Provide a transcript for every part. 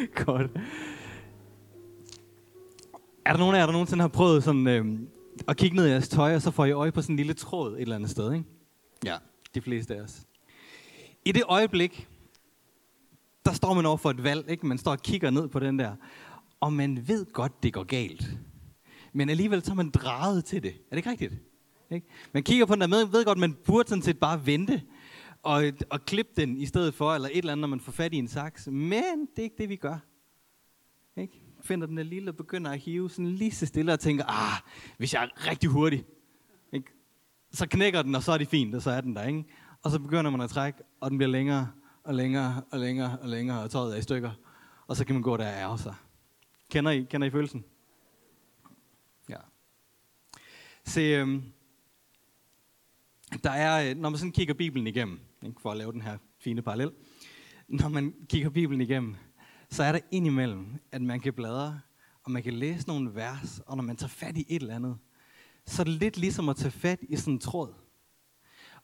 Godt. Er der nogen af jer, der nogensinde har prøvet sådan, øh, at kigge ned i jeres tøj, og så får I øje på sådan en lille tråd et eller andet sted, ikke? Ja, de fleste af os. I det øjeblik, der står man over for et valg, ikke? Man står og kigger ned på den der, og man ved godt, det går galt. Men alligevel så er man drejet til det. Er det ikke rigtigt? Ikke? Man kigger på den der med, ved godt, man burde sådan set bare vente og, og klippe den i stedet for, eller et eller andet, når man får fat i en saks. Men det er ikke det, vi gør. Ikke? Finder den der lille og begynder at hive sådan lige så stille og tænker, ah, hvis jeg er rigtig hurtig, ikke? så knækker den, og så er det fint, og så er den der. Ikke? Og så begynder man at trække, og den bliver længere og længere og længere og længere, og tøjet er i stykker. Og så kan man gå der og ærge sig. Kender I, kender I følelsen? Ja. Se, øhm, der er, når man sådan kigger Bibelen igennem, ikke, for at lave den her fine parallel, når man kigger Bibelen igennem, så er der indimellem, at man kan bladre, og man kan læse nogle vers, og når man tager fat i et eller andet, så er det lidt ligesom at tage fat i sådan en tråd.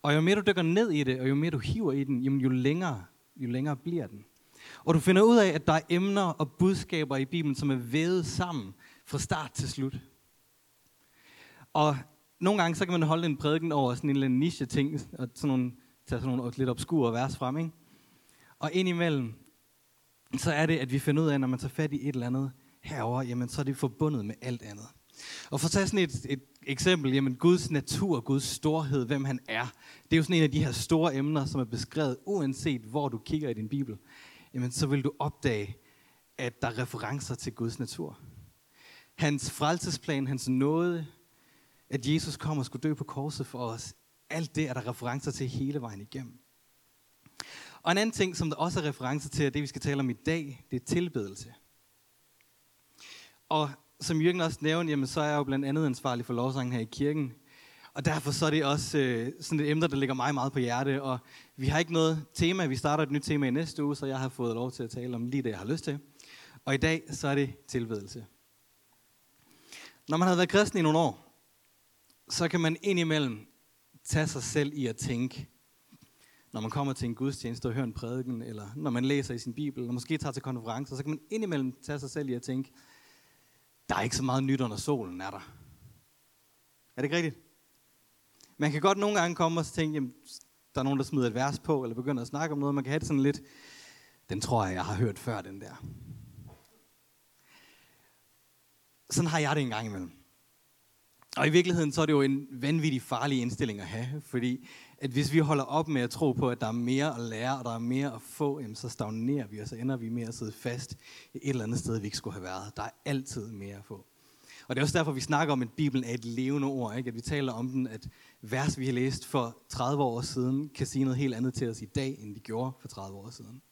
Og jo mere du dykker ned i det, og jo mere du hiver i den, jo længere, jo længere bliver den. Og du finder ud af, at der er emner og budskaber i Bibelen, som er vævet sammen fra start til slut. Og nogle gange, så kan man holde en prædiken over sådan en eller anden niche-ting, og sådan nogle, tage sådan nogle lidt obskure vers frem, ikke? Og indimellem, så er det, at vi finder ud af, når man tager fat i et eller andet herover, jamen så er det forbundet med alt andet. Og for at tage sådan et, et eksempel, jamen Guds natur, Guds storhed, hvem han er, det er jo sådan en af de her store emner, som er beskrevet, uanset hvor du kigger i din bibel, jamen så vil du opdage, at der er referencer til Guds natur. Hans frelsesplan, hans nåde, at Jesus kom og skulle dø på korset for os, alt det er der referencer til hele vejen igennem. Og en anden ting, som der også er referencer til, er det vi skal tale om i dag, det er tilbedelse. Og som Jørgen også nævnte, jamen, så er jeg jo blandt andet ansvarlig for lovsangen her i kirken. Og derfor så er det også øh, sådan et emne, der ligger mig meget på hjerte. Og vi har ikke noget tema. Vi starter et nyt tema i næste uge, så jeg har fået lov til at tale om lige det, jeg har lyst til. Og i dag, så er det tilbedelse. Når man har været kristen i nogle år, så kan man indimellem tage sig selv i at tænke, når man kommer til en gudstjeneste og hører en prædiken, eller når man læser i sin bibel, eller måske tager til konferencer, så kan man indimellem tage sig selv i at tænke, der er ikke så meget nyt under solen, er der? Er det ikke rigtigt? Man kan godt nogle gange komme og tænke, jamen, der er nogen, der smider et vers på, eller begynder at snakke om noget, man kan have det sådan lidt, den tror jeg, jeg har hørt før, den der. Sådan har jeg det en gang imellem. Og i virkeligheden så er det jo en vanvittig farlig indstilling at have, fordi at hvis vi holder op med at tro på, at der er mere at lære, og der er mere at få, jamen så stagnerer vi, og så ender vi med at sidde fast et eller andet sted, vi ikke skulle have været. Der er altid mere at få. Og det er også derfor, vi snakker om, at Bibelen er et levende ord. Ikke? At vi taler om den, at vers, vi har læst for 30 år siden, kan sige noget helt andet til os i dag, end de gjorde for 30 år siden.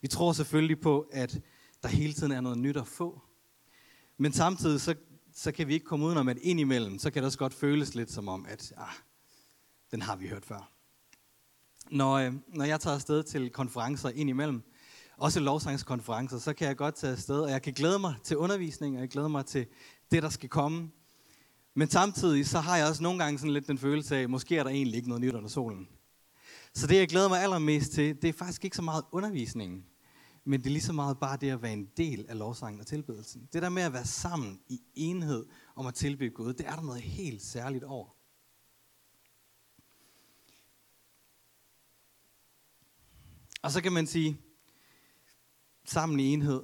Vi tror selvfølgelig på, at der hele tiden er noget nyt at få. Men samtidig så så kan vi ikke komme udenom, at indimellem, så kan det også godt føles lidt som om, at ah, den har vi hørt før. Når, øh, når jeg tager afsted til konferencer indimellem, også lovsangskonferencer, så kan jeg godt tage afsted, og jeg kan glæde mig til undervisning, og jeg glæder mig til det, der skal komme. Men samtidig så har jeg også nogle gange sådan lidt den følelse af, måske er der egentlig ikke noget nyt under solen. Så det, jeg glæder mig allermest til, det er faktisk ikke så meget undervisningen, men det er lige så meget bare det at være en del af lovsangen og tilbedelsen. Det der med at være sammen i enhed om at tilbede Gud, det er der noget helt særligt over. Og så kan man sige, sammen i enhed.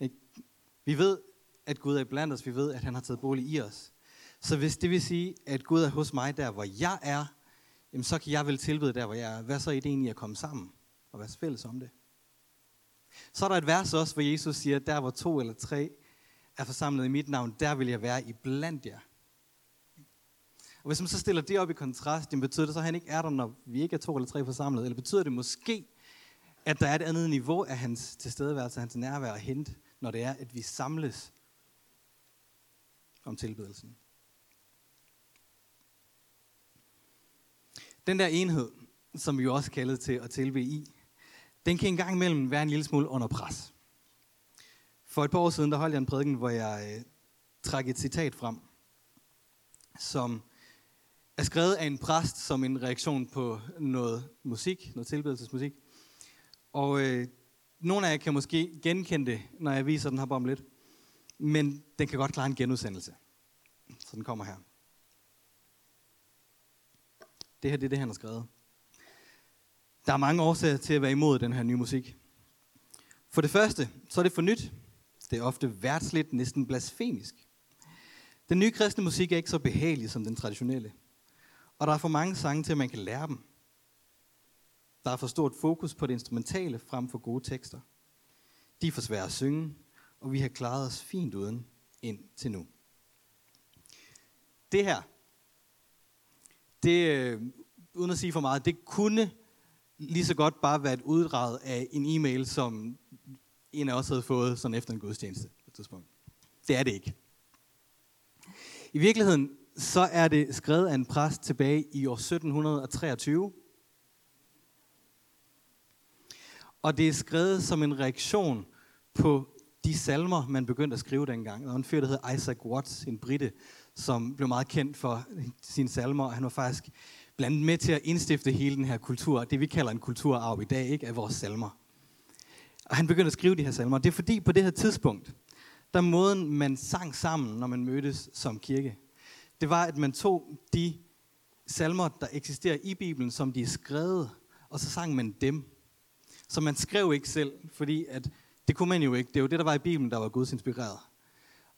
Ikke? Vi ved, at Gud er blandt os. Vi ved, at han har taget bolig i os. Så hvis det vil sige, at Gud er hos mig der, hvor jeg er, jamen så kan jeg vel tilbede der, hvor jeg er. Hvad så er ideen i at komme sammen og være fælles om det? Så er der et vers også, hvor Jesus siger, der hvor to eller tre er forsamlet i mit navn, der vil jeg være i blandt jer. Og hvis man så stiller det op i kontrast, det betyder det så, at han ikke er der, når vi ikke er to eller tre forsamlet? Eller betyder det måske, at der er et andet niveau af hans tilstedeværelse, hans nærvær og hente, når det er, at vi samles om tilbedelsen? Den der enhed, som vi jo også kaldet til at tilbe i, den kan engang imellem være en lille smule under pres. For et par år siden, der holdt jeg en prædiken, hvor jeg øh, trak et citat frem, som er skrevet af en præst som en reaktion på noget musik, noget tilbedelsesmusik. Og øh, Nogle af jer kan måske genkende det, når jeg viser den her om lidt. Men den kan godt klare en genudsendelse. Så den kommer her. Det her det er det, han har skrevet. Der er mange årsager til at være imod den her nye musik. For det første, så er det for nyt. Det er ofte værtsligt, næsten blasfemisk. Den nye kristne musik er ikke så behagelig som den traditionelle. Og der er for mange sange til, at man kan lære dem. Der er for stort fokus på det instrumentale frem for gode tekster. De er for svære at synge, og vi har klaret os fint uden ind til nu. Det her, det, øh, uden at sige for meget, det kunne lige så godt bare være et uddrag af en e-mail, som en af os havde fået sådan efter en gudstjeneste på et tidspunkt. Det er det ikke. I virkeligheden, så er det skrevet af en præst tilbage i år 1723. Og det er skrevet som en reaktion på de salmer, man begyndte at skrive dengang. Der var en fyr, der hed Isaac Watts, en brite, som blev meget kendt for sine salmer, han var faktisk blandt andet med til at indstifte hele den her kultur, det vi kalder en kulturarv i dag, ikke af vores salmer. Og han begyndte at skrive de her salmer. Det er fordi på det her tidspunkt, der måden man sang sammen, når man mødtes som kirke, det var, at man tog de salmer, der eksisterer i Bibelen, som de er skrevet, og så sang man dem. Så man skrev ikke selv, fordi at det kunne man jo ikke. Det er jo det, der var i Bibelen, der var Guds inspireret.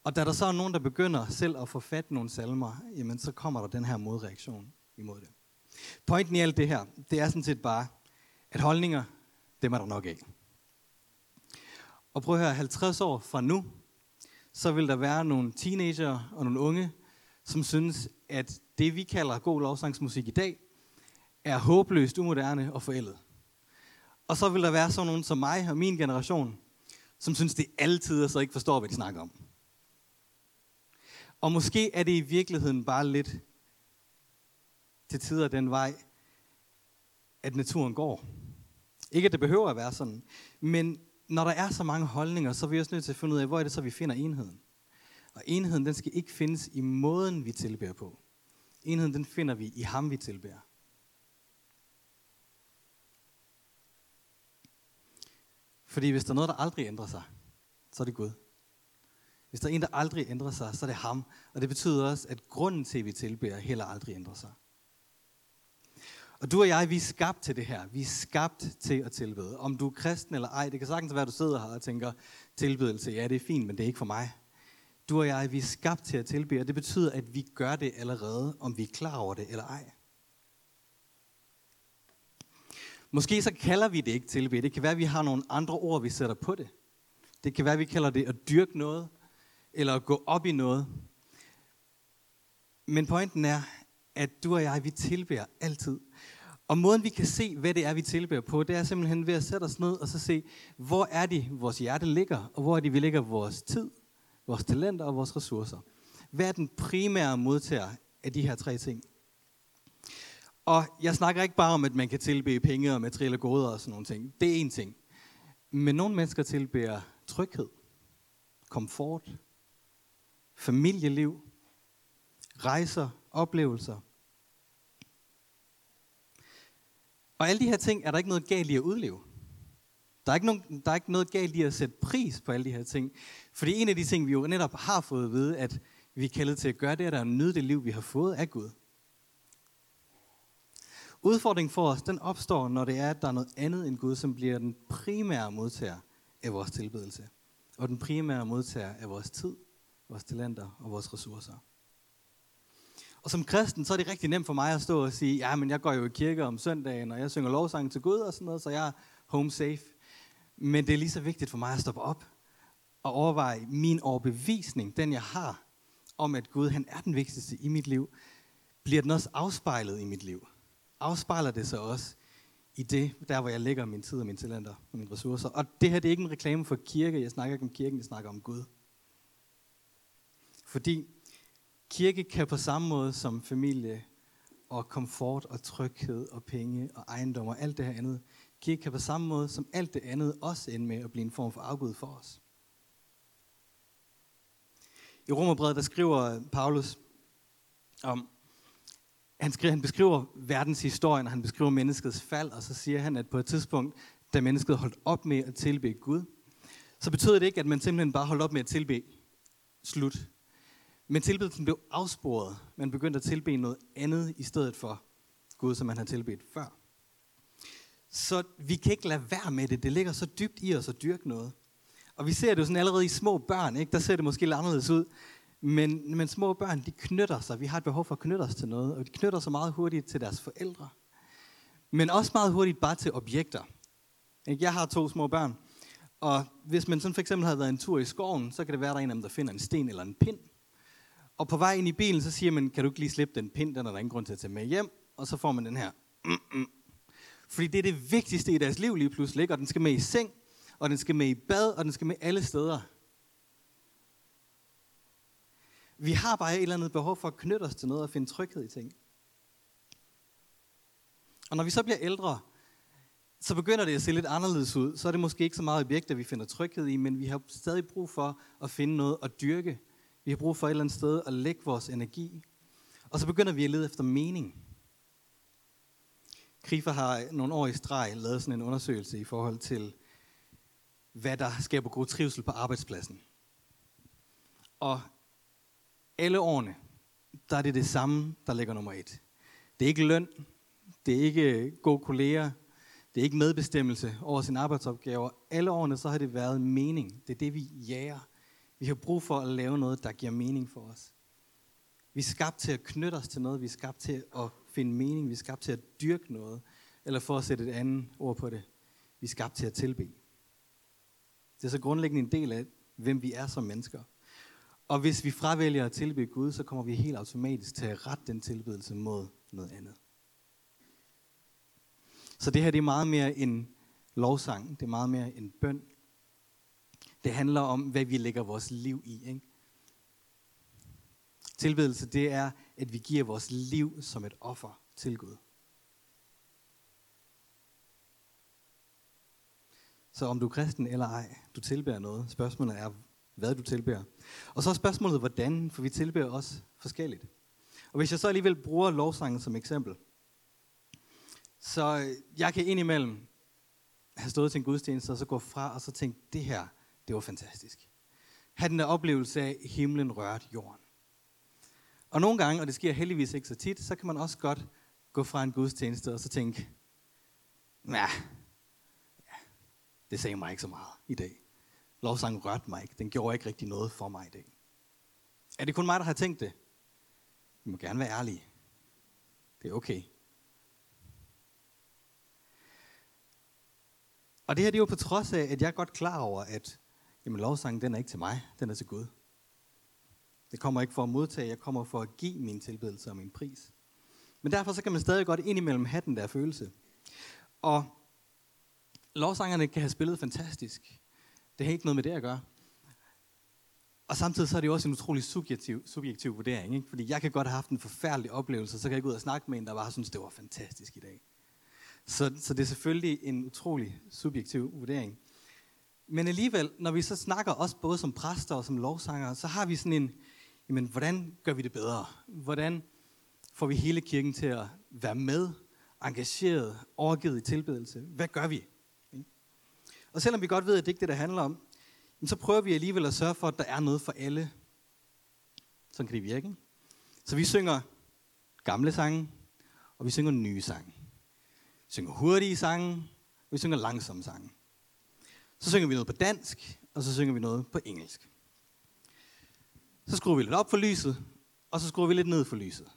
Og da der så er nogen, der begynder selv at få fat nogle salmer, jamen så kommer der den her modreaktion imod det. Pointen i alt det her, det er sådan set bare, at holdninger, dem er der nok af. Og prøv at høre, 50 år fra nu, så vil der være nogle teenager og nogle unge, som synes, at det vi kalder god lovsangsmusik i dag, er håbløst umoderne og forældet. Og så vil der være sådan nogen som mig og min generation, som synes, det er altid, og så ikke forstår, hvad de snakker om. Og måske er det i virkeligheden bare lidt til tider den vej, at naturen går. Ikke at det behøver at være sådan, men når der er så mange holdninger, så er vi også nødt til at finde ud af, hvor er det så, vi finder enheden. Og enheden, den skal ikke findes i måden, vi tilbærer på. Enheden, den finder vi i ham, vi tilbærer. Fordi hvis der er noget, der aldrig ændrer sig, så er det Gud. Hvis der er en, der aldrig ændrer sig, så er det ham. Og det betyder også, at grunden til, at vi tilbærer, heller aldrig ændrer sig. Og du og jeg, vi er skabt til det her. Vi er skabt til at tilbede. Om du er kristen eller ej, det kan sagtens være, at du sidder her og tænker, tilbedelse, ja, det er fint, men det er ikke for mig. Du og jeg, vi er skabt til at tilbede, og det betyder, at vi gør det allerede, om vi er klar over det eller ej. Måske så kalder vi det ikke tilbede. Det kan være, at vi har nogle andre ord, vi sætter på det. Det kan være, at vi kalder det at dyrke noget, eller at gå op i noget. Men pointen er, at du og jeg, vi tilbærer altid. Og måden vi kan se, hvad det er, vi tilbærer på, det er simpelthen ved at sætte os ned og så se, hvor er det, vores hjerte ligger, og hvor er det, vi lægger vores tid, vores talenter og vores ressourcer. Hvad er den primære modtager af de her tre ting? Og jeg snakker ikke bare om, at man kan tilbede penge og materielle goder og sådan nogle ting. Det er en ting. Men nogle mennesker tilbærer tryghed, komfort, familieliv, rejser, oplevelser. Og alle de her ting er der ikke noget galt i at udleve. Der er, ikke nogen, der er ikke noget galt i at sætte pris på alle de her ting. Fordi en af de ting, vi jo netop har fået at vide, at vi er kaldet til at gøre, det er at nyde det liv, vi har fået af Gud. Udfordringen for os, den opstår, når det er, at der er noget andet end Gud, som bliver den primære modtager af vores tilbedelse. Og den primære modtager af vores tid, vores talenter og vores ressourcer. Og som kristen, så er det rigtig nemt for mig at stå og sige, ja, men jeg går jo i kirke om søndagen, og jeg synger lovsang til Gud og sådan noget, så jeg er home safe. Men det er lige så vigtigt for mig at stoppe op og overveje min overbevisning, den jeg har, om at Gud han er den vigtigste i mit liv, bliver den også afspejlet i mit liv? Afspejler det sig også i det, der hvor jeg lægger min tid og mine talenter og mine ressourcer? Og det her det er ikke en reklame for kirke, jeg snakker ikke om kirken, jeg snakker om Gud. Fordi kirke kan på samme måde som familie og komfort og tryghed og penge og ejendom og alt det her andet, kirke kan på samme måde som alt det andet også ende med at blive en form for afgud for os. I Romerbrevet, der skriver Paulus om, han, skriver, han beskriver verdenshistorien, og han beskriver menneskets fald, og så siger han, at på et tidspunkt, da mennesket holdt op med at tilbe Gud, så betød det ikke, at man simpelthen bare holdt op med at tilbe. Slut. Men tilbedelsen blev afsporet. Man begyndte at tilbe noget andet i stedet for Gud, som man havde tilbedt før. Så vi kan ikke lade være med det. Det ligger så dybt i os at dyrke noget. Og vi ser det jo sådan allerede i små børn. Ikke? Der ser det måske lidt anderledes ud. Men, men små børn, de knytter sig. Vi har et behov for at knytte os til noget. Og de knytter sig meget hurtigt til deres forældre. Men også meget hurtigt bare til objekter. Jeg har to små børn. Og hvis man sådan for eksempel har været en tur i skoven, så kan det være, der er en af dem, der finder en sten eller en pind. Og på vej ind i bilen, så siger man, kan du ikke lige slippe den pind, den er der ingen grund til at tage med hjem. Og så får man den her. Fordi det er det vigtigste i deres liv lige pludselig, ikke? og den skal med i seng, og den skal med i bad, og den skal med alle steder. Vi har bare et eller andet behov for at knytte os til noget og finde tryghed i ting. Og når vi så bliver ældre, så begynder det at se lidt anderledes ud. Så er det måske ikke så meget objekter, vi finder tryghed i, men vi har stadig brug for at finde noget at dyrke. Vi har brug for et eller andet sted at lægge vores energi. Og så begynder vi at lede efter mening. Krifa har nogle år i streg lavet sådan en undersøgelse i forhold til, hvad der skaber god trivsel på arbejdspladsen. Og alle årene, der er det det samme, der ligger nummer et. Det er ikke løn, det er ikke øh, gode kolleger, det er ikke medbestemmelse over sine arbejdsopgaver. Alle årene så har det været mening. Det er det, vi jager. Vi har brug for at lave noget, der giver mening for os. Vi er skabt til at knytte os til noget. Vi er skabt til at finde mening. Vi er skabt til at dyrke noget. Eller for at sætte et andet ord på det. Vi er skabt til at tilbe. Det er så grundlæggende en del af, hvem vi er som mennesker. Og hvis vi fravælger at tilbe Gud, så kommer vi helt automatisk til at rette den tilbedelse mod noget andet. Så det her det er meget mere en lovsang. Det er meget mere en bøn. Det handler om, hvad vi lægger vores liv i. Ikke? Tilbedelse, det er, at vi giver vores liv som et offer til Gud. Så om du er kristen eller ej, du tilbærer noget. Spørgsmålet er, hvad du tilbærer. Og så er spørgsmålet, hvordan, for vi tilbærer også forskelligt. Og hvis jeg så alligevel bruger lovsangen som eksempel, så jeg kan indimellem have stået til en gudstjeneste, og så gå fra, og så tænke, det her, det var fantastisk. Ha' den der oplevelse af, at himlen rørte jorden. Og nogle gange, og det sker heldigvis ikke så tit, så kan man også godt gå fra en gudstjeneste, og så tænke, ja, det sagde mig ikke så meget i dag. Lovsangen rørte mig ikke. Den gjorde ikke rigtig noget for mig i dag. Er det kun mig, der har tænkt det? Vi må gerne være ærlige. Det er okay. Og det her det er jo på trods af, at jeg er godt klar over, at jamen, lovsangen den er ikke til mig, den er til Gud. Det kommer ikke for at modtage, jeg kommer for at give min tilbedelse og min pris. Men derfor så kan man stadig godt indimellem have den der følelse. Og lovsangerne kan have spillet fantastisk. Det har ikke noget med det at gøre. Og samtidig så er det jo også en utrolig subjektiv, subjektiv vurdering. Ikke? Fordi jeg kan godt have haft en forfærdelig oplevelse, så kan jeg gå ud og snakke med en, der bare synes, det var fantastisk i dag. Så, så det er selvfølgelig en utrolig subjektiv vurdering. Men alligevel, når vi så snakker også både som præster og som lovsangere, så har vi sådan en, jamen hvordan gør vi det bedre? Hvordan får vi hele kirken til at være med, engageret, overgivet i tilbedelse? Hvad gør vi? Og selvom vi godt ved, at det ikke er det, der handler om, så prøver vi alligevel at sørge for, at der er noget for alle. Sådan kan det virke. Så vi synger gamle sange, og vi synger nye sange. Vi synger hurtige sange, og vi synger langsomme sange. Så synger vi noget på dansk, og så synger vi noget på engelsk. Så skruer vi lidt op for lyset, og så skruer vi lidt ned for lyset.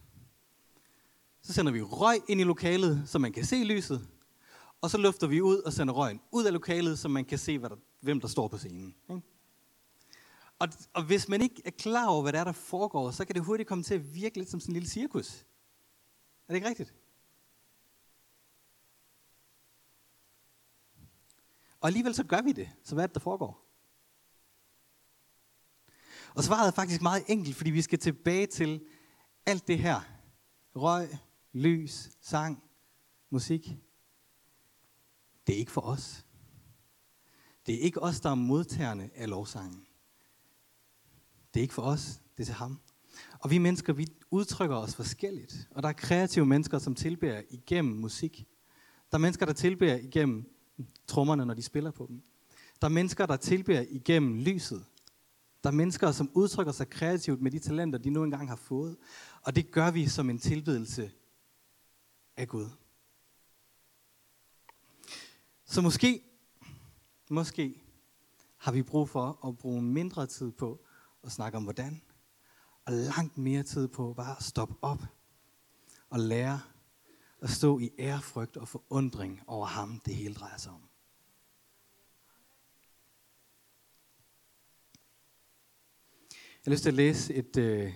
Så sender vi røg ind i lokalet, så man kan se lyset, og så løfter vi ud og sender røgen ud af lokalet, så man kan se, hvad der, hvem der står på scenen. Ikke? Og, og hvis man ikke er klar over, hvad der er, der foregår, så kan det hurtigt komme til at virke lidt som sådan en lille cirkus. Er det ikke rigtigt? Og alligevel så gør vi det. Så hvad er det, der foregår? Og svaret er faktisk meget enkelt, fordi vi skal tilbage til alt det her. Røg, lys, sang, musik. Det er ikke for os. Det er ikke os, der er modtagerne af lovsangen. Det er ikke for os, det er til ham. Og vi mennesker, vi udtrykker os forskelligt. Og der er kreative mennesker, som tilbærer igennem musik. Der er mennesker, der tilbærer igennem trommerne, når de spiller på dem. Der er mennesker, der tilbærer igennem lyset. Der er mennesker, som udtrykker sig kreativt med de talenter, de nu engang har fået. Og det gør vi som en tilbedelse af Gud. Så måske, måske har vi brug for at bruge mindre tid på at snakke om hvordan, og langt mere tid på bare at stoppe op og lære at stå i ærefrygt og forundring over ham, det hele drejer sig om. Jeg har lyst til at læse et, øh,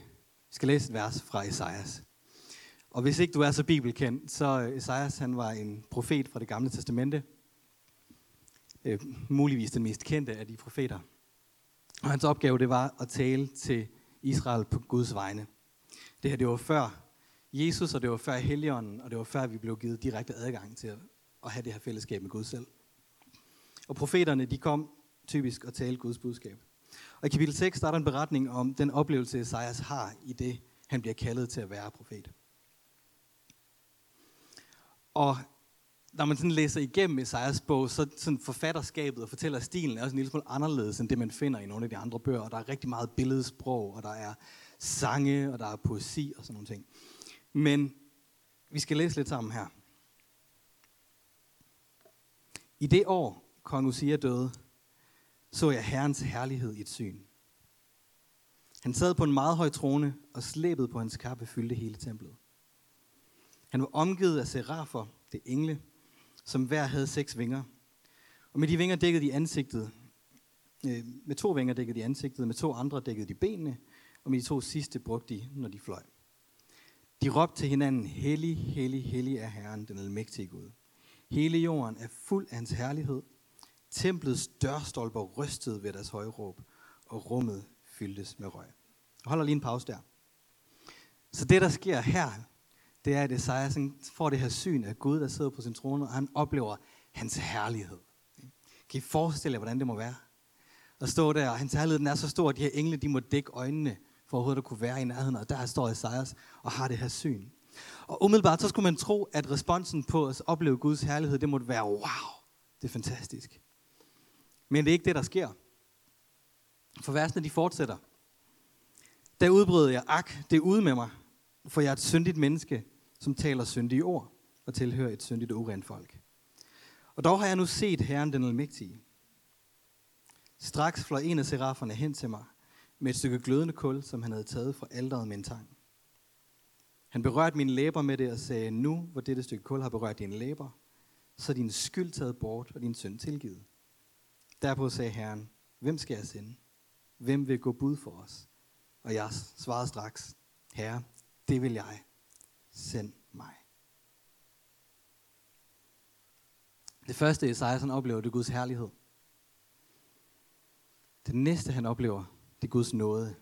skal læse et vers fra Esajas. Og hvis ikke du er så bibelkendt, så øh, Esajas han var en profet fra det gamle testamente. Øh, muligvis den mest kendte af de profeter. Og hans opgave det var at tale til Israel på Guds vegne. Det her det var før Jesus, og det var før Helligånden, og det var før vi blev givet direkte adgang til at have det her fællesskab med Gud selv. Og profeterne, de kom typisk og talte Guds budskab. Og i kapitel 6, starter en beretning om den oplevelse, Esajas har i det, han bliver kaldet til at være profet. Og når man sådan læser igennem Esajas bog, så sådan forfatterskabet og fortæller stilen er også en lille smule anderledes end det, man finder i nogle af de andre bøger. Og der er rigtig meget billedsprog, og der er sange, og der er poesi og sådan nogle ting. Men vi skal læse lidt sammen her. I det år, kong Usia døde, så jeg Herrens herlighed i et syn. Han sad på en meget høj trone, og slæbet på hans kappe fyldte hele templet. Han var omgivet af serafer, det engle, som hver havde seks vinger. Og med de vinger dækkede de ansigtet. Øh, med to vinger dækkede de ansigtet, med to andre dækkede de benene, og med de to sidste brugte de, når de fløj. De råbte til hinanden, Hellig, hellig, hellig er Herren, den almægtige Gud. Hele jorden er fuld af hans herlighed. Templets dørstolper rystede ved deres høje råb, og rummet fyldtes med røg. Jeg holder lige en pause der. Så det, der sker her, det er, at Esajas får det her syn af Gud, der sidder på sin trone, og han oplever hans herlighed. Kan I forestille jer, hvordan det må være? At stå der, og hans herlighed den er så stor, at de her engle, de må dække øjnene, for overhovedet at kunne være i nærheden, og der står Esajas og har det her syn. Og umiddelbart så skulle man tro, at responsen på at opleve Guds herlighed, det måtte være, wow, det er fantastisk. Men det er ikke det, der sker. For versene, de fortsætter. Der udbryder jeg, ak, det er ude med mig, for jeg er et syndigt menneske, som taler syndige ord og tilhører et syndigt og urent folk. Og dog har jeg nu set Herren den almægtige. Straks fløj en af seraferne hen til mig, med et stykke glødende kul, som han havde taget fra alderet med en tang. Han berørte mine læber med det og sagde, nu hvor dette stykke kul har berørt dine læber, så er din skyld taget bort og din synd tilgivet. Derpå sagde Herren, hvem skal jeg sende? Hvem vil gå bud for os? Og jeg svarede straks, Herre, det vil jeg. Send mig. Det første, Esajas han oplever, det er Guds herlighed. Det næste, han oplever, det er Guds nåde.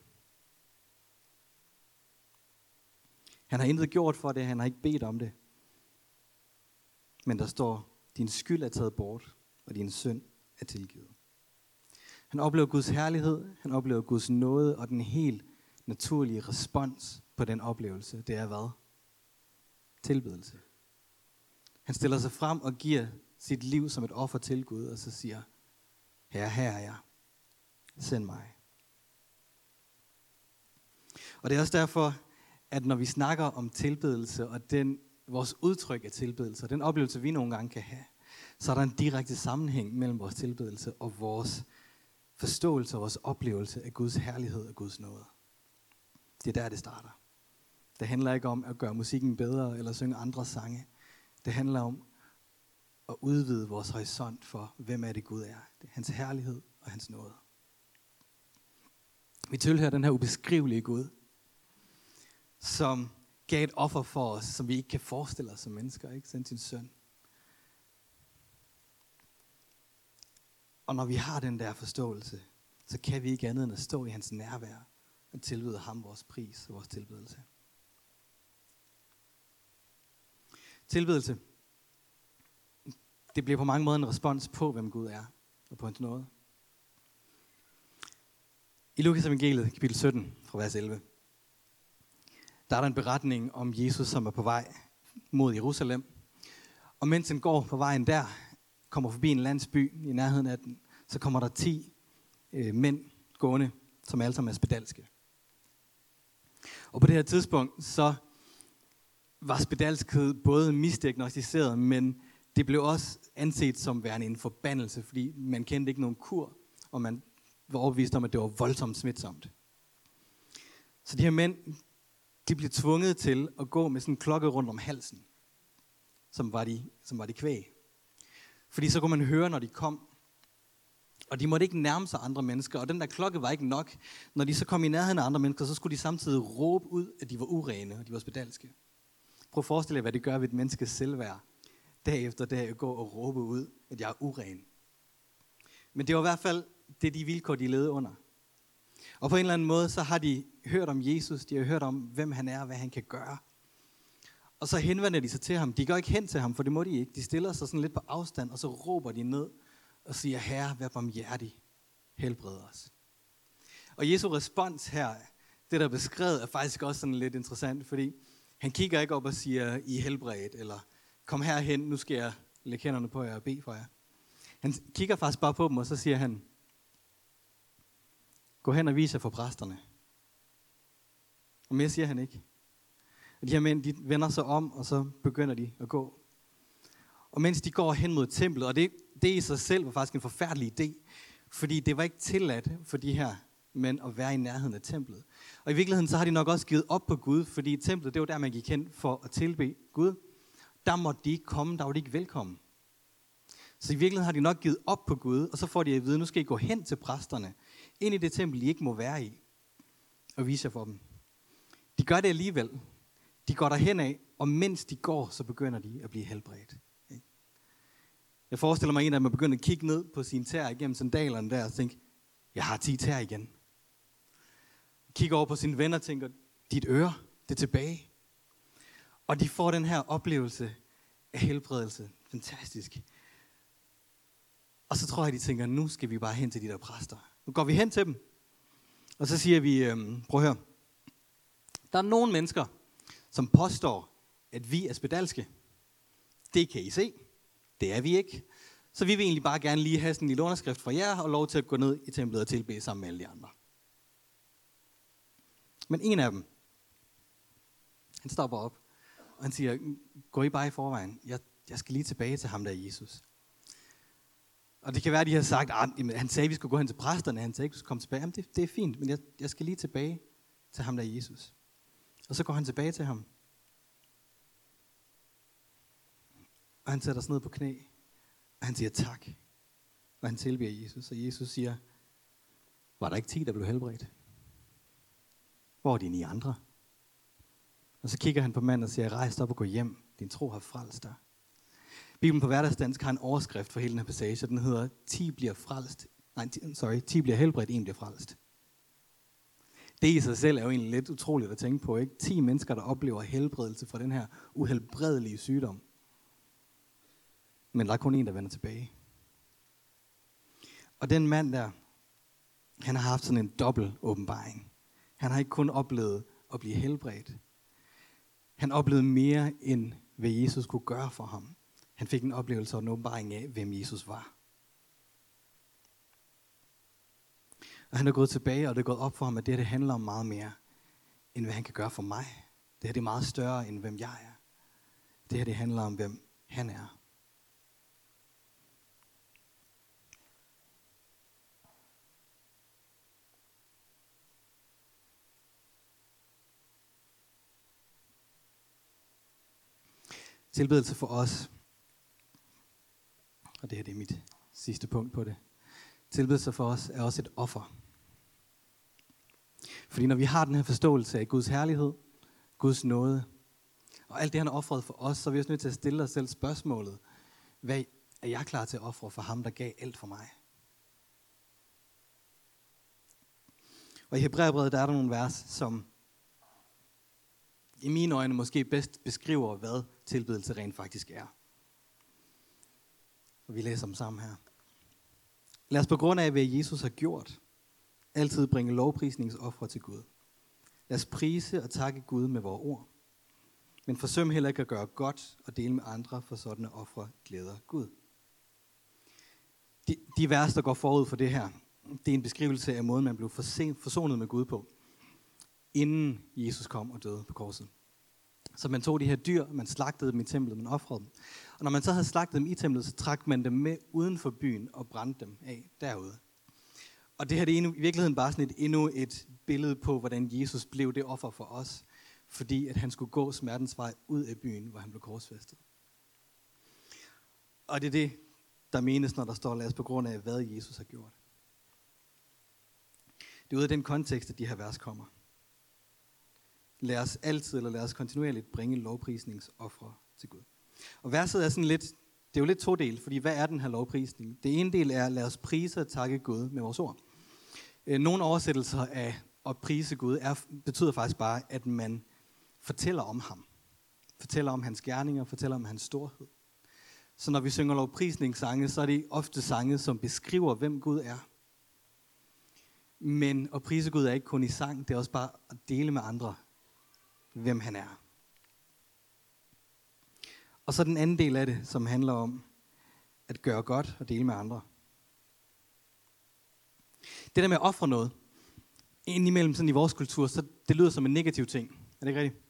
Han har intet gjort for det, han har ikke bedt om det. Men der står, din skyld er taget bort, og din synd er tilgivet. Han oplever Guds herlighed, han oplever Guds nåde, og den helt naturlige respons på den oplevelse, det er hvad? Tilbedelse. Han stiller sig frem og giver sit liv som et offer til Gud, og så siger, her, her er jeg. Send mig. Og det er også derfor, at når vi snakker om tilbedelse, og den, vores udtryk af tilbedelse, og den oplevelse, vi nogle gange kan have, så er der en direkte sammenhæng mellem vores tilbedelse og vores forståelse og vores oplevelse af Guds herlighed og Guds nåde. Det er der, det starter. Det handler ikke om at gøre musikken bedre eller synge andre sange. Det handler om at udvide vores horisont for, hvem er det Gud er. Det er hans herlighed og hans nåde. Vi tilhører den her ubeskrivelige Gud, som gav et offer for os, som vi ikke kan forestille os som mennesker, ikke? Sendte sin søn. Og når vi har den der forståelse, så kan vi ikke andet end at stå i hans nærvær og tilbyde ham vores pris og vores tilbedelse. Tilbedelse, det bliver på mange måder en respons på, hvem Gud er og på hans nåde. I Lukas evangeliet, kapitel 17, fra vers 11, der er der en beretning om Jesus, som er på vej mod Jerusalem. Og mens han går på vejen der, kommer forbi en landsby i nærheden af den, så kommer der 10 øh, mænd gående, som alle sammen er spedalske. Og på det her tidspunkt, så var spedalskhed både misdiagnostiseret, men det blev også anset som værende en forbandelse, fordi man kendte ikke nogen kur, og man var overbevist om, at det var voldsomt smitsomt. Så de her mænd, de blev tvunget til at gå med sådan en klokke rundt om halsen, som var de, som var de kvæg. Fordi så kunne man høre, når de kom. Og de måtte ikke nærme sig andre mennesker, og den der klokke var ikke nok. Når de så kom i nærheden af andre mennesker, så skulle de samtidig råbe ud, at de var urene, og de var spedalske. Prøv at forestille jer, hvad det gør ved et menneskes selvværd. Dag efter dag at gå og råbe ud, at jeg er uren. Men det var i hvert fald det, de vilkår, de levede under. Og på en eller anden måde, så har de hørt om Jesus, de har hørt om, hvem han er og hvad han kan gøre. Og så henvender de sig til ham. De går ikke hen til ham, for det må de ikke. De stiller sig sådan lidt på afstand, og så råber de ned og siger, Herre, vær barmhjertig, helbred os. Og Jesu respons her, det der er beskrevet, er faktisk også sådan lidt interessant, fordi han kigger ikke op og siger, I er helbredt, eller kom herhen, nu skal jeg lægge hænderne på jer og bede for jer. Han kigger faktisk bare på dem, og så siger han, gå hen og vis jer for præsterne. Og mere siger han ikke. Og de her mænd, de vender sig om, og så begynder de at gå. Og mens de går hen mod templet, og det, det i sig selv var faktisk en forfærdelig idé, fordi det var ikke tilladt for de her mænd at være i nærheden af templet. Og i virkeligheden så har de nok også givet op på Gud, fordi templet, det var der, man gik hen for at tilbe Gud. Der måtte de ikke komme, der var de ikke velkommen. Så i virkeligheden har de nok givet op på Gud, og så får de at vide, nu skal I gå hen til præsterne, ind i det tempel, de ikke må være i, og vise for dem. De gør det alligevel. De går derhen af, og mens de går, så begynder de at blive helbredt. Jeg forestiller mig en der man begynder at kigge ned på sine tær igennem sandalerne der og tænke, jeg har 10 tær igen. Kigger over på sine venner og tænker, dit øre, det er tilbage. Og de får den her oplevelse af helbredelse. Fantastisk. Og så tror jeg, de tænker, nu skal vi bare hen til de der præster. Nu går vi hen til dem. Og så siger vi, øhm, prøv at høre. Der er nogle mennesker, som påstår, at vi er spedalske. Det kan I se. Det er vi ikke. Så vi vil egentlig bare gerne lige have sådan en lille underskrift fra jer, og lov til at gå ned i templet og tilbede sammen med alle de andre. Men en af dem, han stopper op, og han siger, gå I bare i forvejen. Jeg, jeg skal lige tilbage til ham der Jesus. Og det kan være, at de har sagt, ah, at han sagde, at vi skulle gå hen til præsterne, han sagde, at vi skulle komme tilbage. Jamen, det, det er fint, men jeg, jeg skal lige tilbage til ham der Jesus. Og så går han tilbage til ham. Og han sætter sig ned på knæ, og han siger tak. Og han tilbeder Jesus, og Jesus siger, var der ikke ti, der blev helbredt? Hvor er de ni andre? Og så kigger han på manden og siger, rejs op og gå hjem. Din tro har frelst dig. Bibelen på hverdagsdansk har en overskrift for hele den her passage, den hedder, 10 bliver frelst. Nej, sorry, 10 bliver helbredt, en bliver frelst. Det i sig selv er jo egentlig lidt utroligt at tænke på, ikke? 10 mennesker, der oplever helbredelse fra den her uhelbredelige sygdom. Men der er kun en, der vender tilbage. Og den mand der, han har haft sådan en dobbelt åbenbaring. Han har ikke kun oplevet at blive helbredt. Han oplevede mere, end hvad Jesus kunne gøre for ham. Han fik en oplevelse og en åbenbaring af, hvem Jesus var. Og han er gået tilbage, og det er gået op for ham, at det her det handler om meget mere, end hvad han kan gøre for mig. Det her det er meget større, end hvem jeg er. Det her det handler om, hvem han er. Tilbedelse for os og det her det er mit sidste punkt på det. Tilbedelse for os er også et offer. Fordi når vi har den her forståelse af Guds herlighed, Guds nåde, og alt det, han har offret for os, så er vi også nødt til at stille os selv spørgsmålet, hvad er jeg klar til at ofre for ham, der gav alt for mig? Og i Hebræerbrevet, der er der nogle vers, som i mine øjne måske bedst beskriver, hvad tilbedelse rent faktisk er. Og vi læser dem sammen her. Lad os på grund af, hvad Jesus har gjort, altid bringe lovprisningsoffre til Gud. Lad os prise og takke Gud med vores ord. Men forsøm heller ikke at gøre godt og dele med andre, for sådanne ofre glæder Gud. De, de vers, der går forud for det her, det er en beskrivelse af måden, man blev forsonet med Gud på, inden Jesus kom og døde på korset. Så man tog de her dyr, man slagtede dem i templet, man offrede dem. Og når man så havde slagtet dem i templet, så trak man dem med uden for byen og brændte dem af derude. Og det her det er i virkeligheden bare sådan et, endnu et billede på, hvordan Jesus blev det offer for os, fordi at han skulle gå smertens vej ud af byen, hvor han blev korsfæstet. Og det er det, der menes, når der står, lad os på grund af, hvad Jesus har gjort. Det er ud af den kontekst, at de her vers kommer. Lad os altid, eller lad os kontinuerligt bringe lovprisningsoffre til Gud. Og verset er sådan lidt, det er jo lidt to del, fordi hvad er den her lovprisning? Det ene del er, lad os prise og takke Gud med vores ord. Øh, nogle oversættelser af at prise Gud er, betyder faktisk bare, at man fortæller om ham. Fortæller om hans gerninger, fortæller om hans storhed. Så når vi synger lovprisningssange, så er det ofte sange, som beskriver, hvem Gud er. Men at prise Gud er ikke kun i sang, det er også bare at dele med andre, hvem han er. Og så den anden del af det, som handler om at gøre godt og dele med andre. Det der med at ofre noget, indimellem sådan i vores kultur, så det lyder som en negativ ting. Er det ikke rigtigt?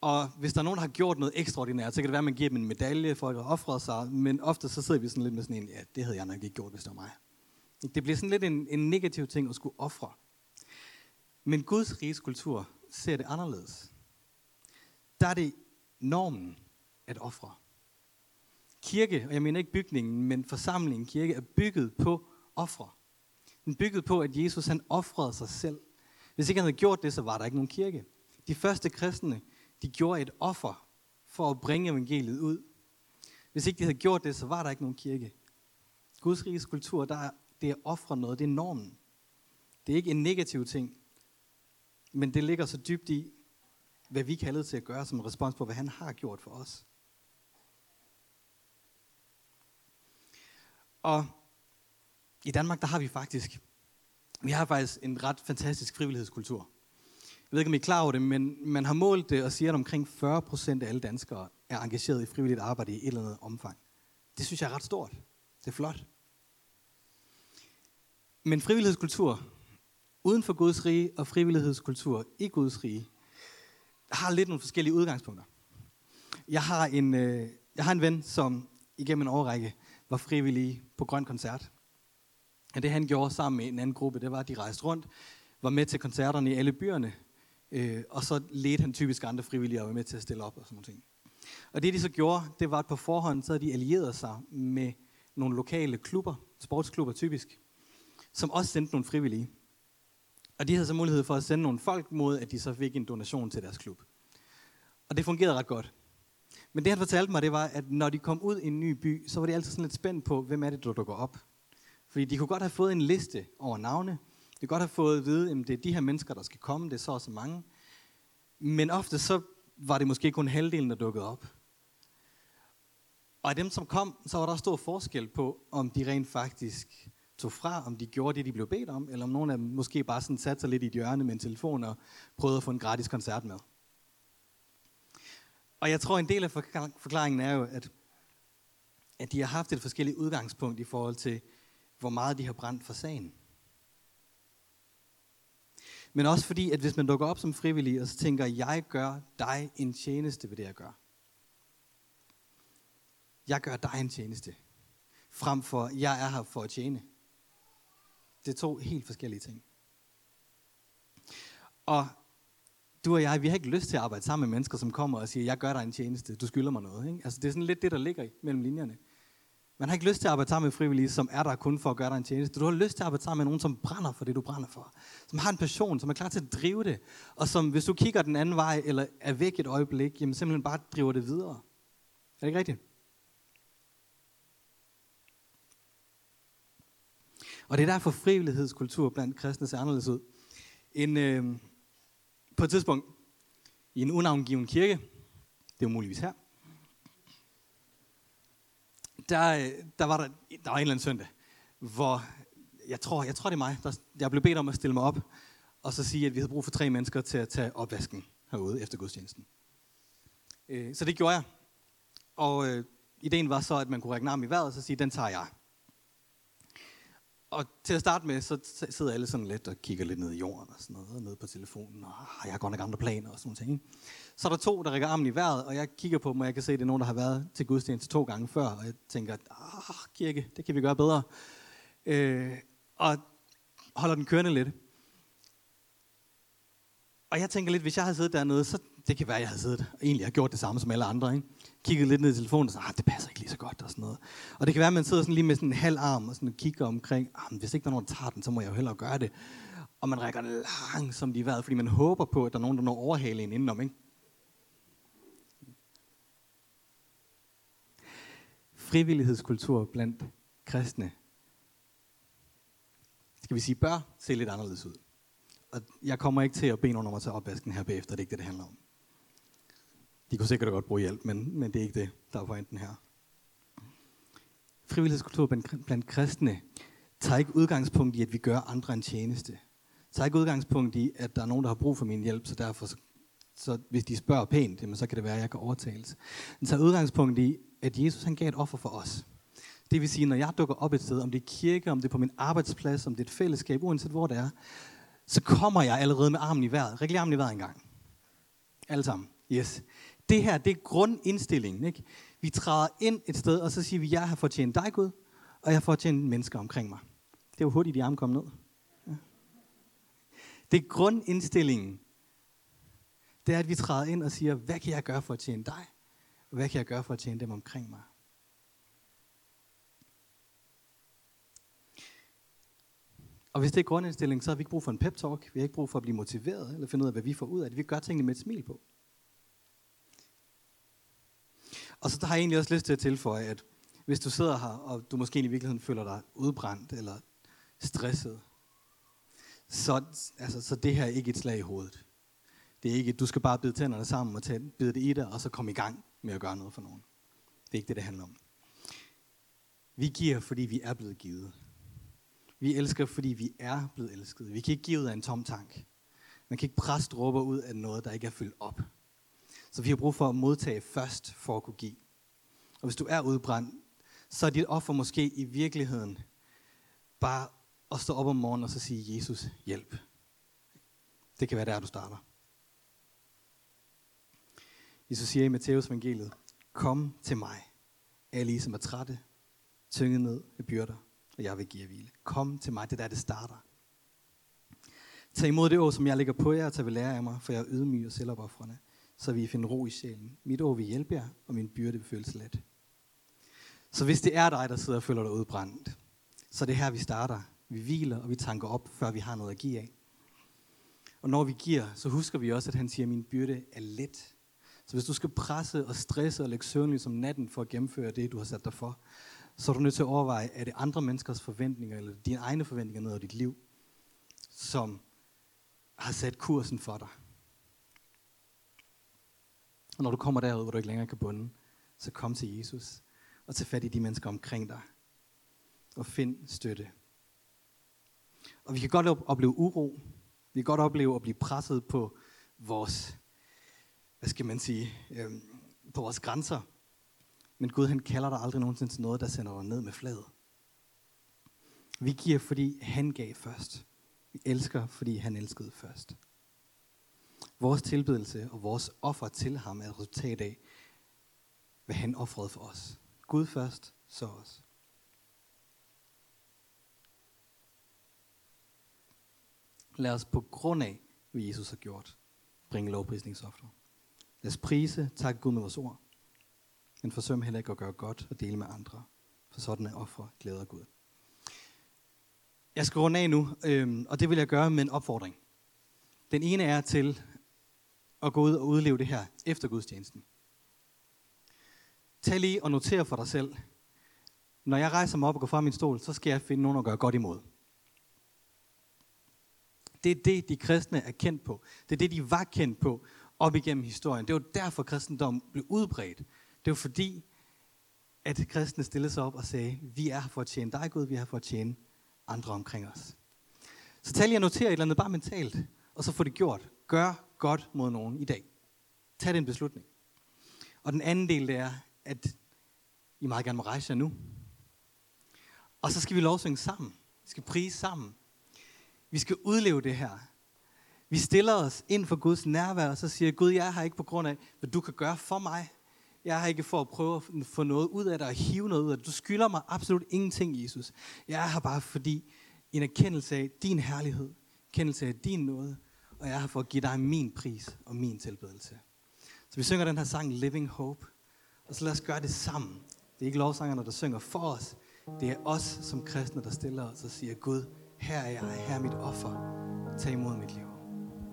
Og hvis der er nogen, der har gjort noget ekstraordinært, så kan det være, at man giver dem en medalje for at have offret sig, men ofte så sidder vi sådan lidt med sådan en, ja, det havde jeg nok ikke gjort, hvis det var mig. Det bliver sådan lidt en, en negativ ting at skulle ofre. Men Guds riges kultur ser det anderledes. Der er det normen at ofre. Kirke, og jeg mener ikke bygningen, men forsamlingen kirke, er bygget på ofre. Den er bygget på, at Jesus han offrede sig selv. Hvis ikke han havde gjort det, så var der ikke nogen kirke. De første kristne, de gjorde et offer for at bringe evangeliet ud. Hvis ikke de havde gjort det, så var der ikke nogen kirke. Guds riges kultur, der er, det er at ofre noget, det er normen. Det er ikke en negativ ting, men det ligger så dybt i, hvad vi kalder til at gøre som respons på, hvad han har gjort for os. Og i Danmark, der har vi faktisk, vi har faktisk en ret fantastisk frivillighedskultur. Jeg ved ikke, om I er klar over det, men man har målt det og siger, at omkring 40 procent af alle danskere er engageret i frivilligt arbejde i et eller andet omfang. Det synes jeg er ret stort. Det er flot. Men frivillighedskultur uden for Guds rige og frivillighedskultur i Guds rige har lidt nogle forskellige udgangspunkter. Jeg har en, øh, jeg har en ven, som igennem en årrække var frivillig på Grøn Koncert. Og det han gjorde sammen med en anden gruppe, det var, at de rejste rundt, var med til koncerterne i alle byerne, øh, og så ledte han typisk andre frivillige og var med til at stille op og sådan noget. Og det de så gjorde, det var, at på forhånd så havde de allieret sig med nogle lokale klubber, sportsklubber typisk, som også sendte nogle frivillige. Og de havde så mulighed for at sende nogle folk mod, at de så fik en donation til deres klub. Og det fungerede ret godt. Men det han fortalte mig, det var, at når de kom ud i en ny by, så var de altid sådan lidt spændt på, hvem er det, der dukker op. Fordi de kunne godt have fået en liste over navne. De kunne godt have fået at vide, at det er de her mennesker, der skal komme, det er så og så mange. Men ofte så var det måske kun halvdelen, der dukkede op. Og af dem, som kom, så var der stor forskel på, om de rent faktisk tog fra, om de gjorde det, de blev bedt om, eller om nogen af dem måske bare sådan satte sig lidt i et hjørne med en telefon og prøvede at få en gratis koncert med. Og jeg tror, en del af forklaringen er jo, at, at de har haft et forskelligt udgangspunkt i forhold til, hvor meget de har brændt for sagen. Men også fordi, at hvis man dukker op som frivillig, og så tænker, jeg gør dig en tjeneste ved det, jeg gør. Jeg gør dig en tjeneste. Frem for, jeg er her for at tjene. Det er to helt forskellige ting. Og du og jeg, vi har ikke lyst til at arbejde sammen med mennesker, som kommer og siger, jeg gør dig en tjeneste, du skylder mig noget. Ikke? Altså, det er sådan lidt det, der ligger mellem linjerne. Man har ikke lyst til at arbejde sammen med frivillige, som er der kun for at gøre dig en tjeneste. Du har lyst til at arbejde sammen med nogen, som brænder for det, du brænder for. Som har en passion, som er klar til at drive det. Og som, hvis du kigger den anden vej, eller er væk et øjeblik, jamen simpelthen bare driver det videre. Er det ikke rigtigt? Og det er derfor frivillighedskultur blandt kristne ser anderledes ud. En, øh, på et tidspunkt i en unavngiven kirke, det er muligvis her, der, øh, der, var der, der var en eller anden søndag, hvor jeg tror, jeg tror det er mig, der, jeg blev bedt om at stille mig op, og så sige, at vi havde brug for tre mennesker til at tage opvasken herude efter gudstjenesten. Øh, så det gjorde jeg. Og øh, ideen var så, at man kunne række en arm i vejret og så sige, den tager jeg og til at starte med, så sidder alle sådan lidt og kigger lidt ned i jorden og sådan noget, og ned på telefonen, og ah, jeg har godt nok andre planer og sådan noget ting. Ikke? Så er der to, der rækker armen i vejret, og jeg kigger på dem, og jeg kan se, at det er nogen, der har været til gudstjeneste to gange før, og jeg tænker, ah, kirke, det kan vi gøre bedre. Øh, og holder den kørende lidt. Og jeg tænker lidt, hvis jeg havde siddet dernede, så det kan være, at jeg havde siddet og egentlig har gjort det samme som alle andre. Ikke? Kigget lidt ned i telefonen og sagt, ah, det passer ikke lige så godt og sådan noget. Og det kan være, at man sidder sådan lige med sådan en halv arm og sådan kigger omkring, ah, hvis ikke der er nogen, der tager den, så må jeg jo hellere gøre det. Og man rækker langsomt i vejret, fordi man håber på, at der er nogen, der når overhale en indenom. Ikke? Frivillighedskultur blandt kristne, skal vi sige, bør se lidt anderledes ud. Og jeg kommer ikke til at bede nogen om at tage opvasken her bagefter, det er ikke det, det handler om. De kunne sikkert godt bruge hjælp, men, men det er ikke det, der er pointen her. Frivillighedskultur blandt, blandt kristne tager ikke udgangspunkt i, at vi gør andre en tjeneste. Tager ikke udgangspunkt i, at der er nogen, der har brug for min hjælp, så derfor, så, så hvis de spørger pænt, jamen, så kan det være, at jeg kan overtales. Den tager udgangspunkt i, at Jesus han gav et offer for os. Det vil sige, når jeg dukker op et sted, om det er kirke, om det er på min arbejdsplads, om det er et fællesskab, uanset hvor det er, så kommer jeg allerede med armen i vejret. Rigtig armen i vejret engang. Alle sammen. Yes. Det her, det er grundindstillingen. Ikke? Vi træder ind et sted, og så siger vi, jeg har fortjent dig, Gud, og jeg har fortjent mennesker omkring mig. Det er jo hurtigt, de arme kom ned. Ja. Det er grundindstillingen. Det er, at vi træder ind og siger, hvad kan jeg gøre for at tjene dig? Og hvad kan jeg gøre for at tjene dem omkring mig? Og hvis det er grundindstilling, så har vi ikke brug for en pep talk. Vi har ikke brug for at blive motiveret, eller finde ud af, hvad vi får ud af det. Vi gør tingene med et smil på. Og så har jeg egentlig også lyst til at tilføje, at hvis du sidder her, og du måske i virkeligheden føler dig udbrændt eller stresset, så, altså, så det her er ikke et slag i hovedet. Det er ikke, at du skal bare bide tænderne sammen og tage, bide det i dig, og så komme i gang med at gøre noget for nogen. Det er ikke det, det handler om. Vi giver, fordi vi er blevet givet. Vi elsker, fordi vi er blevet elsket. Vi kan ikke give ud af en tom tank. Man kan ikke presse dråber ud af noget, der ikke er fyldt op. Så vi har brug for at modtage først, for at kunne give. Og hvis du er udbrændt, så er dit offer måske i virkeligheden bare at stå op om morgenen og så sige, Jesus, hjælp. Det kan være der, du starter. Jesus siger i Matteus evangeliet, kom til mig, alle I som er trætte, tynget ned af byrder, og jeg vil give jer hvile. Kom til mig, det er der, det starter. Tag imod det år, som jeg lægger på jer, og tag ved lære af mig, for jeg er ydmyg og selvopoffrende, så vi finder ro i sjælen. Mit ord vil hjælpe jer, og min byrde vil føles let. Så hvis det er dig, der sidder og føler dig udbrændt, så er det her, vi starter. Vi hviler, og vi tanker op, før vi har noget at give af. Og når vi giver, så husker vi også, at han siger, at min byrde er let. Så hvis du skal presse og stresse og lægge søvnlig som natten for at gennemføre det, du har sat dig for, så er du nødt til at overveje, er det andre menneskers forventninger, eller dine egne forventninger ned over dit liv, som har sat kursen for dig. Og når du kommer derud, hvor du ikke længere kan bunde, så kom til Jesus og tag fat i de mennesker omkring dig. Og find støtte. Og vi kan godt opleve uro. Vi kan godt opleve at blive presset på vores, hvad skal man sige, øh, på vores grænser. Men Gud han kalder dig aldrig nogensinde til noget, der sender dig ned med fladet. Vi giver, fordi han gav først. Vi elsker, fordi han elskede først. Vores tilbedelse og vores offer til ham er et resultat af, hvad han offrede for os. Gud først, så os. Lad os på grund af, hvad Jesus har gjort, bringe lovprisningsoffer. Lad os prise, takke Gud med vores ord. Men forsøm heller ikke at gøre godt og dele med andre. For sådan er ofre glæder Gud. Jeg skal runde af nu, øhm, og det vil jeg gøre med en opfordring. Den ene er til at gå ud og udleve det her efter gudstjenesten. Tag lige og noter for dig selv. Når jeg rejser mig op og går fra min stol, så skal jeg finde nogen at gøre godt imod. Det er det, de kristne er kendt på. Det er det, de var kendt på op igennem historien. Det var derfor, kristendommen blev udbredt. Det var fordi, at kristne stillede sig op og sagde, vi er her for at tjene dig, Gud, vi er her for at tjene andre omkring os. Så tag lige og noter et eller andet bare mentalt, og så få det gjort. Gør godt mod nogen i dag. Tag den beslutning. Og den anden del, det er, at I meget gerne må rejse jer nu. Og så skal vi lovsynge sammen. Vi skal prise sammen. Vi skal udleve det her. Vi stiller os ind for Guds nærvær, og så siger Gud, jeg er her ikke på grund af, hvad du kan gøre for mig. Jeg er her ikke for at prøve at få noget ud af dig og hive noget ud af dig. Du skylder mig absolut ingenting, Jesus. Jeg er her bare fordi en erkendelse af din herlighed, erkendelse af din nåde, og jeg er her for at give dig min pris og min tilbedelse. Så vi synger den her sang Living Hope, og så lad os gøre det sammen. Det er ikke lovsangerne, der synger for os. Det er os som kristne, der stiller os og siger, Gud, her er jeg, her er mit offer. Tag imod mit liv.